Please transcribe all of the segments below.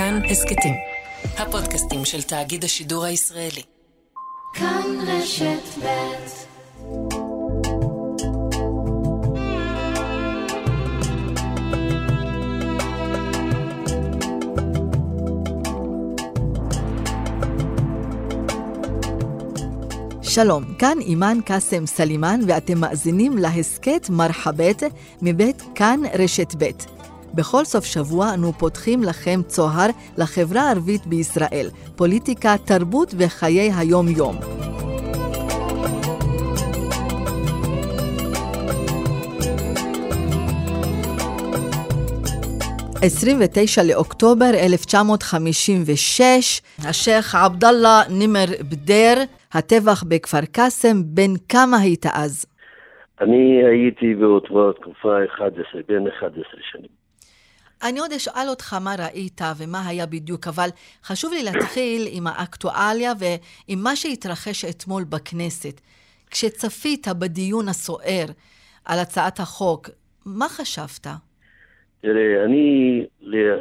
כאן הסכתים, הפודקאסטים של תאגיד השידור הישראלי. כאן רשת ב' שלום, כאן אימאן קאסם סלימאן ואתם מאזינים להסכת מרחבת מבית כאן רשת ב'. בכל סוף שבוע אנו פותחים לכם צוהר לחברה הערבית בישראל, פוליטיקה, תרבות וחיי היום-יום. ב-29 לאוקטובר 1956, השייח' עבדאללה נימר בדיר, הטבח בכפר קאסם, בן כמה היית אז? אני הייתי באותו תקופה 11, בין 11 שנים. אני עוד אשאל אותך מה ראית ומה היה בדיוק, אבל חשוב לי להתחיל עם האקטואליה ועם מה שהתרחש אתמול בכנסת. כשצפית בדיון הסוער על הצעת החוק, מה חשבת? תראה, אני,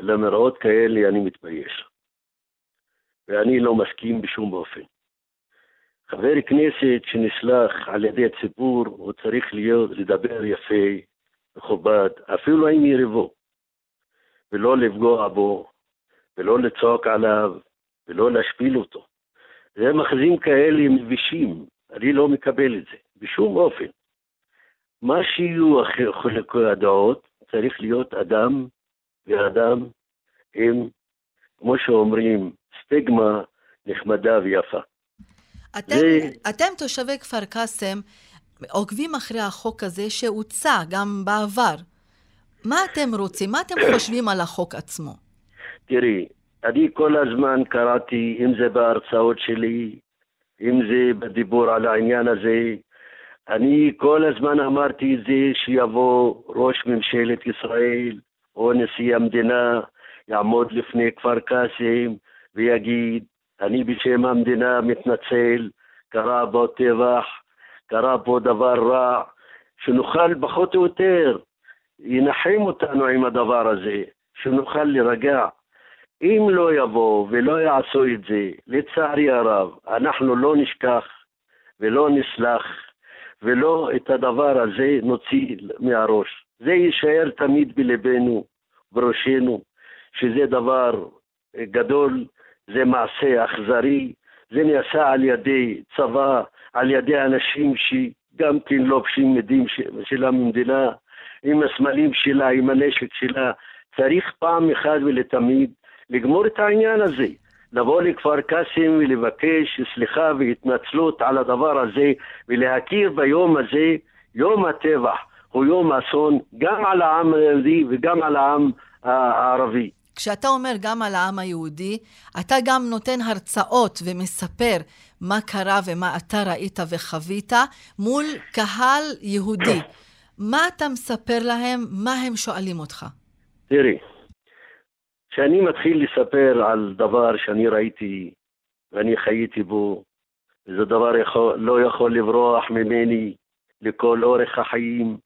למראות כאלה אני מתבייש. ואני לא מסכים בשום אופן. חבר כנסת שנסלח על ידי הציבור, הוא צריך להיות, לדבר יפה, מכובד, אפילו עם יריבו, ולא לפגוע בו, ולא לצעוק עליו, ולא להשפיל אותו. זה מחזים כאלה מבישים, אני לא מקבל את זה, בשום אופן. מה שיהיו חלקי הדעות, צריך להיות אדם ואדם עם, כמו שאומרים, סטיגמה נחמדה ויפה. אתם, זה... אתם תושבי כפר קאסם עוקבים אחרי החוק הזה שהוצע גם בעבר. מה אתם רוצים? מה אתם חושבים על החוק עצמו? תראי, אני כל הזמן קראתי, אם זה בהרצאות שלי, אם זה בדיבור על העניין הזה, אני כל הזמן אמרתי את זה שיבוא ראש ממשלת ישראל או נשיא המדינה, יעמוד לפני כפר קאסם ויגיד, אני בשם המדינה מתנצל, קרה בו טבח, קרה בו דבר רע, שנוכל פחות או יותר, ינחם אותנו עם הדבר הזה, שנוכל להירגע. אם לא יבואו ולא יעשו את זה, לצערי הרב, אנחנו לא נשכח ולא נסלח ולא את הדבר הזה נוציא מהראש. זה יישאר תמיד בלבנו, בראשנו, שזה דבר גדול זה מעשה אכזרי, זה נעשה על ידי צבא, על ידי אנשים שגם כן לובשים מדים שלה ממדינה, עם הסמלים שלה, עם הנשק שלה. צריך פעם אחת ולתמיד לגמור את העניין הזה. לבוא לכפר קאסם ולבקש סליחה והתנצלות על הדבר הזה ולהכיר ביום הזה, יום הטבח הוא יום אסון גם על העם היהודי וגם על העם הערבי. כשאתה אומר גם על העם היהודי, אתה גם נותן הרצאות ומספר מה קרה ומה אתה ראית וחווית מול קהל יהודי. מה אתה מספר להם? מה הם שואלים אותך? תראי, כשאני מתחיל לספר על דבר שאני ראיתי ואני חייתי בו, זה דבר יכול, לא יכול לברוח ממני לכל אורך החיים.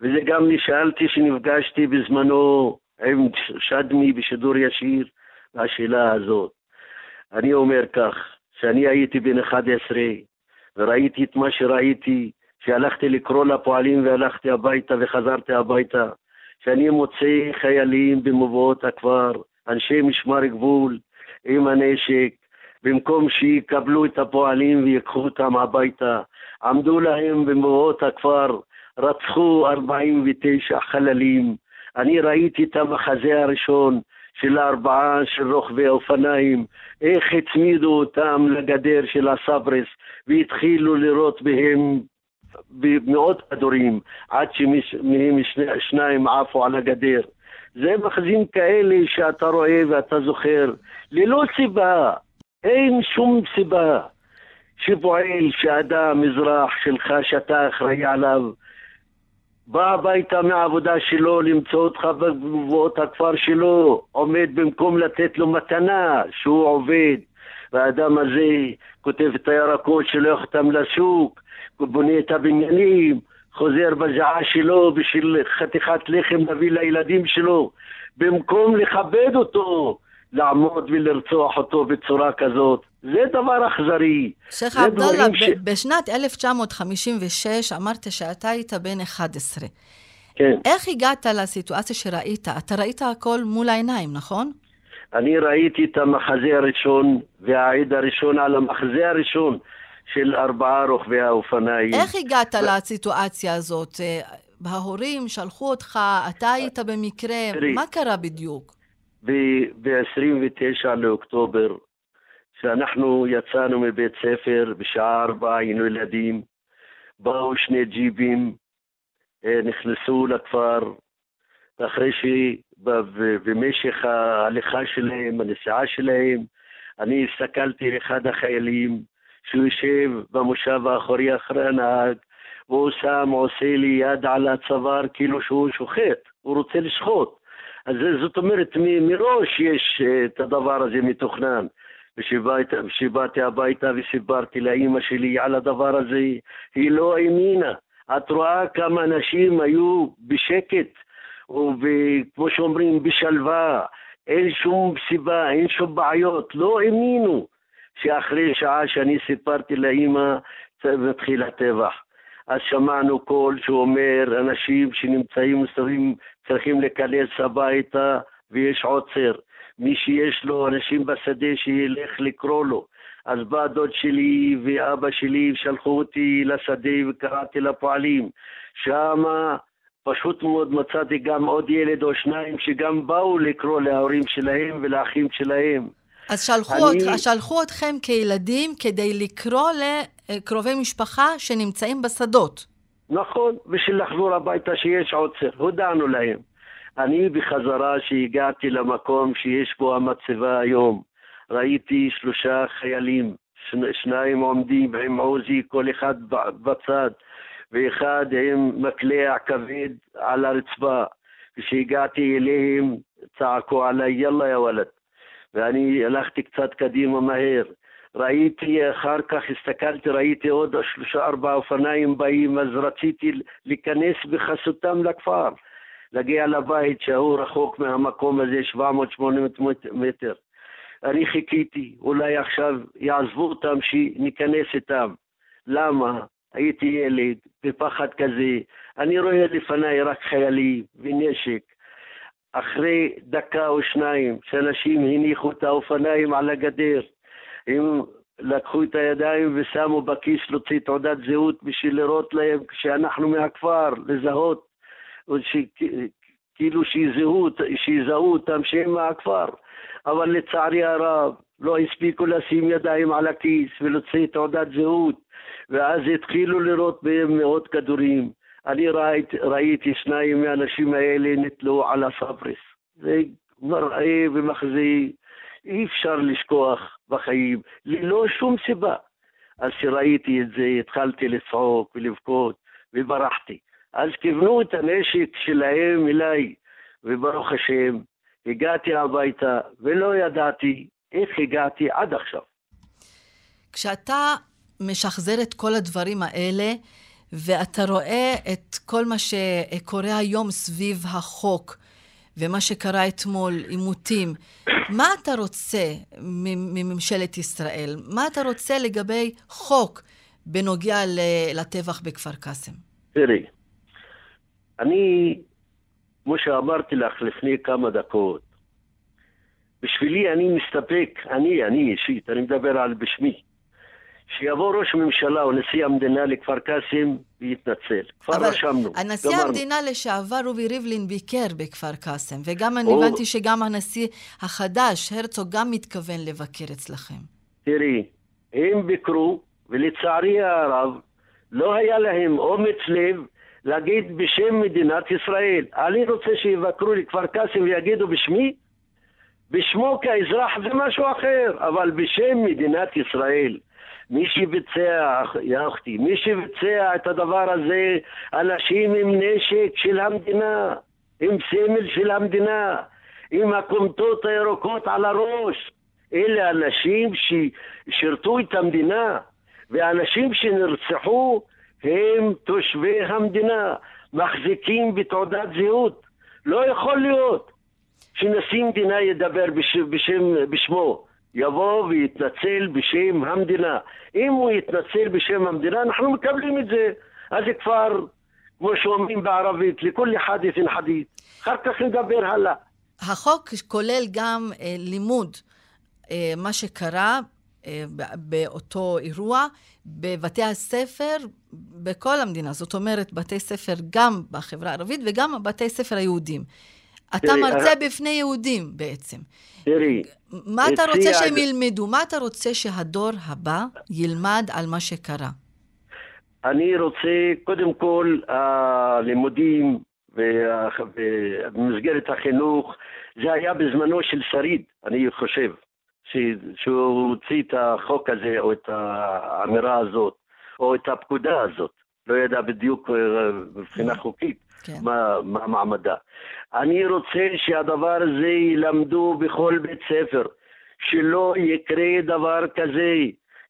וזה גם נשאלתי שנפגשתי בזמנו עם שדמי בשידור ישיר, והשאלה הזאת. אני אומר כך, שאני הייתי בן 11 וראיתי את מה שראיתי, שהלכתי לקרוא לפועלים והלכתי הביתה וחזרתי הביתה, שאני מוצא חיילים במבואות הכפר, אנשי משמר גבול עם הנשק, במקום שיקבלו את הפועלים ויקחו אותם הביתה, עמדו להם במבואות הכפר, רצחו 49 חללים, אני ראיתי את המחזה הראשון של הארבעה של רוכבי האופניים, איך הצמידו אותם לגדר של הסברס והתחילו לירות בהם במאות כדורים עד שמהם שניים עפו על הגדר. זה מחזים כאלה שאתה רואה ואתה זוכר, ללא סיבה, אין שום סיבה שפועל שאדם, אזרח שלך, שאתה אחראי עליו, בא הביתה מהעבודה שלו למצוא אותך בגבוהות הכפר שלו, עומד במקום לתת לו מתנה שהוא עובד, והאדם הזה כותב את הירקות, שולח אותם לשוק, בונה את הבניינים, חוזר בזעה שלו בשביל חתיכת לחם להביא לילדים שלו. במקום לכבד אותו, לעמוד ולרצוח אותו בצורה כזאת. זה דבר אכזרי. שייח' עבדאללה, ש... בשנת 1956 אמרת שאתה היית בן 11. כן. איך הגעת לסיטואציה שראית? אתה ראית הכל מול העיניים, נכון? אני ראיתי את המחזה הראשון והעד הראשון על המחזה הראשון של ארבעה רוכבי האופניים. איך הגעת ו... לסיטואציה הזאת? ההורים שלחו אותך, אתה היית במקרה, תראי, מה קרה בדיוק? ב-29 לאוקטובר, כשאנחנו יצאנו מבית ספר, בשעה ארבע היינו ילדים, באו שני ג'יפים, אה, נכנסו לכפר, אחרי שבמשך ההליכה שלהם, הנסיעה שלהם, אני הסתכלתי על אחד החיילים שהוא יושב במושב האחורי אחרי הנהג, והוא שם, עושה לי יד על הצוואר כאילו שהוא שוחט, הוא רוצה לשחוט. אז זאת אומרת, מראש יש אה, את הדבר הזה מתוכנן. וכשבאתי הביתה וסיפרתי לאימא שלי על הדבר הזה, היא לא האמינה. את רואה כמה אנשים היו בשקט, וכמו שאומרים, בשלווה, אין שום סיבה, אין שום בעיות, לא האמינו שאחרי שעה שאני סיפרתי לאימא, מתחיל הטבח. אז שמענו קול שאומר, אנשים שנמצאים מסתובבים צריכים להיכנס הביתה ויש עוצר. מי שיש לו אנשים בשדה שילך לקרוא לו. אז בא דוד שלי ואבא שלי שלחו אותי לשדה וקראתי לפועלים. שמה פשוט מאוד מצאתי גם עוד ילד או שניים שגם באו לקרוא להורים שלהם ולאחים שלהם. אז שלחו, אני... אות, שלחו אתכם כילדים כדי לקרוא לקרובי משפחה שנמצאים בשדות. נכון, בשביל לחזור הביתה שיש עוצר, הודענו להם. אני בחזרה שהגעתי למקום שיש בו המצבה היום, ראיתי שלושה חיילים, שניים עומדים עם עוזי, כל אחד בצד, ואחד עם מקלע כבד על הרצפה. כשהגעתי אליהם צעקו עליי, יאללה יא וולד. ואני הלכתי קצת קדימה מהר. ראיתי, אחר כך הסתכלתי, ראיתי עוד שלושה ארבעה אופניים באים, אז רציתי להיכנס בחסותם לכפר. להגיע לבית שההוא רחוק מהמקום הזה 700-800 מטר. אני חיכיתי, אולי עכשיו יעזבו אותם, שניכנס איתם. למה? הייתי ילד, בפחד כזה. אני רואה לפניי רק חיילים ונשק. אחרי דקה או שניים, שאנשים הניחו את האופניים על הגדר, הם לקחו את הידיים ושמו בכיס להוציא תעודת זהות בשביל לראות להם כשאנחנו מהכפר, לזהות כאילו שיזהו, שיזהו אותם שהם מהכפר. אבל לצערי הרב, לא הספיקו לשים ידיים על הכיס ולהוציא תעודת זהות, ואז התחילו לירות בהם מאות כדורים. אני ראית, ראיתי שניים מהאנשים האלה נתלו על הסברס. זה מראה ומחזה, אי אפשר לשכוח בחיים, ללא שום סיבה. אז כשראיתי את זה, התחלתי לצעוק ולבכות, וברחתי. אז כיוונו את הנשק שלהם אליי, וברוך השם, הגעתי הביתה ולא ידעתי איך הגעתי עד עכשיו. כשאתה משחזר את כל הדברים האלה, ואתה רואה את כל מה שקורה היום סביב החוק, ומה שקרה אתמול, עימותים, מה אתה רוצה מממשלת ישראל? מה אתה רוצה לגבי חוק בנוגע לטבח בכפר קאסם? תראי, אני, כמו שאמרתי לך לפני כמה דקות, בשבילי אני מסתפק, אני, אני אישית, אני מדבר על בשמי, שיבוא ראש ממשלה או נשיא המדינה לכפר קאסם ויתנצל. כבר אבל רשמנו. הנשיא גמרנו. המדינה לשעבר רובי ריבלין ביקר בכפר קאסם, וגם אני או... הבנתי שגם הנשיא החדש, הרצוג, גם מתכוון לבקר אצלכם. תראי, הם ביקרו, ולצערי הרב, לא היה להם אומץ לב להגיד בשם מדינת ישראל. אני רוצה שיבקרו לכפר קאסם ויגידו בשמי, בשמו כאזרח זה משהו אחר, אבל בשם מדינת ישראל. מי שביצע, יא אחתי, מי שביצע את הדבר הזה, אנשים עם נשק של המדינה, עם סמל של המדינה, עם הכומתות הירוקות על הראש. אלה אנשים ששירתו את המדינה, ואנשים שנרצחו הם תושבי המדינה, מחזיקים בתעודת זהות. לא יכול להיות. שנשיא מדינה ידבר בש, בשם, בשמו, יבוא ויתנצל בשם המדינה. אם הוא יתנצל בשם המדינה, אנחנו מקבלים את זה. אז כבר, כמו שאומרים בערבית, לכל חדית' חדית'. אחר כך נדבר הלאה. החוק כולל גם אה, לימוד אה, מה שקרה אה, באותו אירוע בבתי הספר בכל המדינה. זאת אומרת, בתי ספר גם בחברה הערבית וגם בתי ספר היהודים. אתה מרצה אני... בפני יהודים בעצם. תראי, מה אתה רוצה שהם ילמדו? מה אתה רוצה שהדור הבא ילמד על מה שקרה? אני רוצה, קודם כל, הלימודים במסגרת החינוך, זה היה בזמנו של שריד, אני חושב. שהוא הוציא את החוק הזה, או את האמירה הזאת, או את הפקודה הזאת. לא ידע בדיוק אה, מבחינה חוקית כן. מה, מה מעמדה. אני רוצה שהדבר הזה ילמדו בכל בית ספר, שלא יקרה דבר כזה.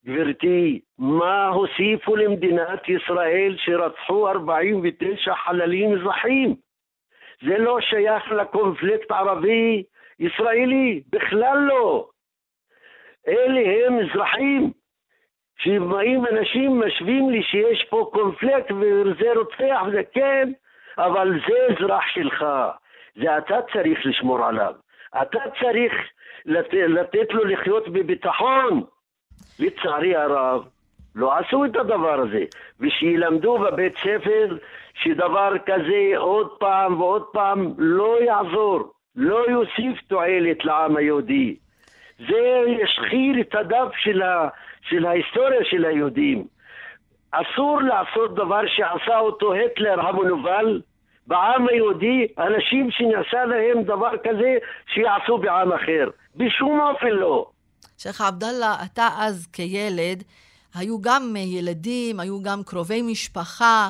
גברתי, מה הוסיפו למדינת ישראל שרצחו 49 חללים אזרחים? זה לא שייך לקונפליקט ערבי-ישראלי, בכלל לא. אלה הם אזרחים שבאים אנשים משווים לי שיש פה קונפלקט וזה רוצח וזה כן, אבל זה אזרח שלך, זה אתה צריך לשמור עליו. אתה צריך לת... לתת לו לחיות בביטחון. לצערי הרב, לא עשו את הדבר הזה, ושילמדו בבית ספר שדבר כזה עוד פעם ועוד פעם לא יעזור, לא יוסיף תועלת לעם היהודי. זה ישחיר את הדף של, ה, של ההיסטוריה של היהודים. אסור לעשות דבר שעשה אותו היטלר המנוול בעם היהודי, אנשים שנעשה להם דבר כזה שיעשו בעם אחר. בשום אופן לא. שייח' עבדאללה, אתה אז כילד, היו גם ילדים, היו גם קרובי משפחה.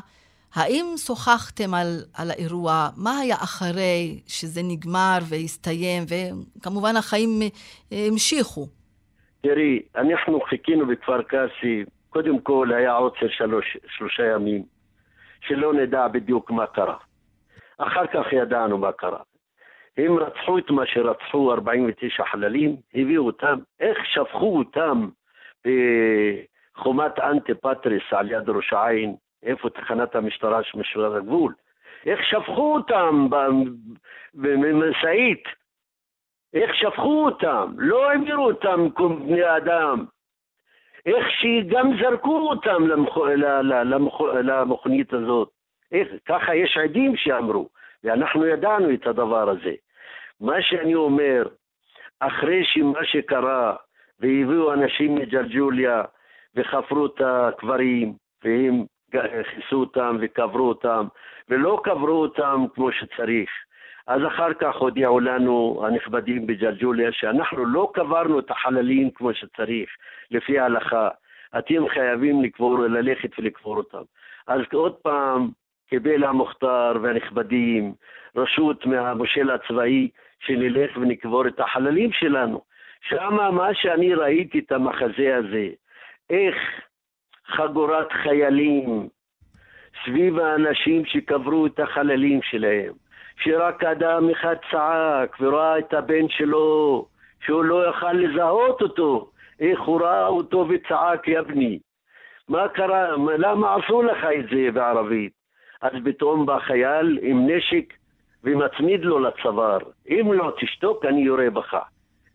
האם שוחחתם על, על האירוע? מה היה אחרי שזה נגמר והסתיים, וכמובן החיים אה, המשיכו? תראי, אנחנו חיכינו בכפר קאסי, קודם כל היה עוצר שלוש, שלושה ימים, שלא נדע בדיוק מה קרה. אחר כך ידענו מה קרה. הם רצחו את מה שרצחו 49 חללים, הביאו אותם, איך שפכו אותם בחומת אנטי פטריס על יד ראש העין, איפה תחנת המשטרה של משמר הגבול? איך שפכו אותם במשאית? איך שפכו אותם? לא העבירו אותם כמו בני אדם. איך שגם זרקו אותם למכ... למכ... למכונית הזאת. איך, ככה יש עדים שאמרו, ואנחנו ידענו את הדבר הזה. מה שאני אומר, אחרי שמה שקרה, והביאו אנשים מג'לג'וליה וחפרו את הקברים, והם כיסו אותם וקברו אותם, ולא קברו אותם כמו שצריך. אז אחר כך הודיעו לנו הנכבדים בג'לג'וליה שאנחנו לא קברנו את החללים כמו שצריך, לפי ההלכה. אתם חייבים לקבור, ללכת ולקבור אותם. אז עוד פעם קיבל המוכתר והנכבדים רשות מהמושל הצבאי שנלך ונקבור את החללים שלנו. שמה מה שאני ראיתי את המחזה הזה, איך חגורת חיילים סביב האנשים שקברו את החללים שלהם, שרק אדם אחד צעק וראה את הבן שלו, שהוא לא יכל לזהות אותו, איך הוא ראה אותו וצעק יבני. מה קרה? למה עשו לך את זה בערבית? אז פתאום בא חייל עם נשק ומצמיד לו לצוואר. אם לא תשתוק, אני יורה בך.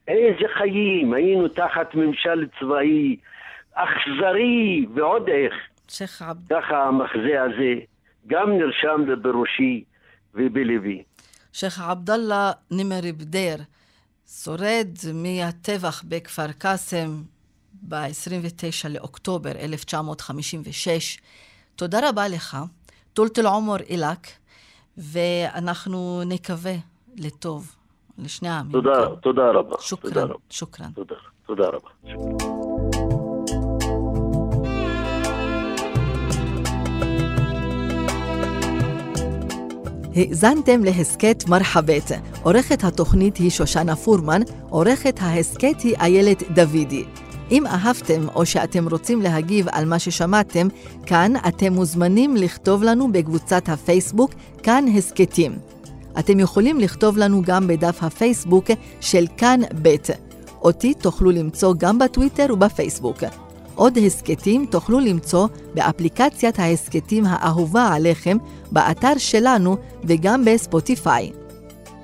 איזה חיים, היינו תחת ממשל צבאי אכזרי ועוד איך. שייח' עבד... ככה המחזה הזה גם נרשם בראשי ובלבי. שייח' עבדאללה נימר בדיר, שורד מהטבח בכפר קאסם ב-29 לאוקטובר 1956. תודה רבה לך, טולת אל-עומר אילק, ואנחנו נקווה לטוב לשני העמים. תודה, תודה רבה. שוכרן, שוכרן. תודה, תודה רבה. האזנתם להסכת מרחבת. עורכת התוכנית היא שושנה פורמן, עורכת ההסכת היא איילת דוידי. אם אהבתם או שאתם רוצים להגיב על מה ששמעתם, כאן אתם מוזמנים לכתוב לנו בקבוצת הפייסבוק כאן הסכתים. אתם יכולים לכתוב לנו גם בדף הפייסבוק של כאן ב'. אותי תוכלו למצוא גם בטוויטר ובפייסבוק. עוד הסכתים תוכלו למצוא באפליקציית ההסכתים האהובה עליכם, באתר שלנו וגם בספוטיפיי.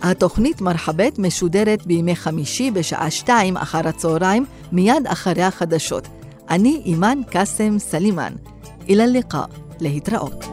התוכנית מרחבת משודרת בימי חמישי בשעה שתיים אחר הצהריים, מיד אחרי החדשות. אני אימאן קאסם סלימאן. אילן לqa, להתראות.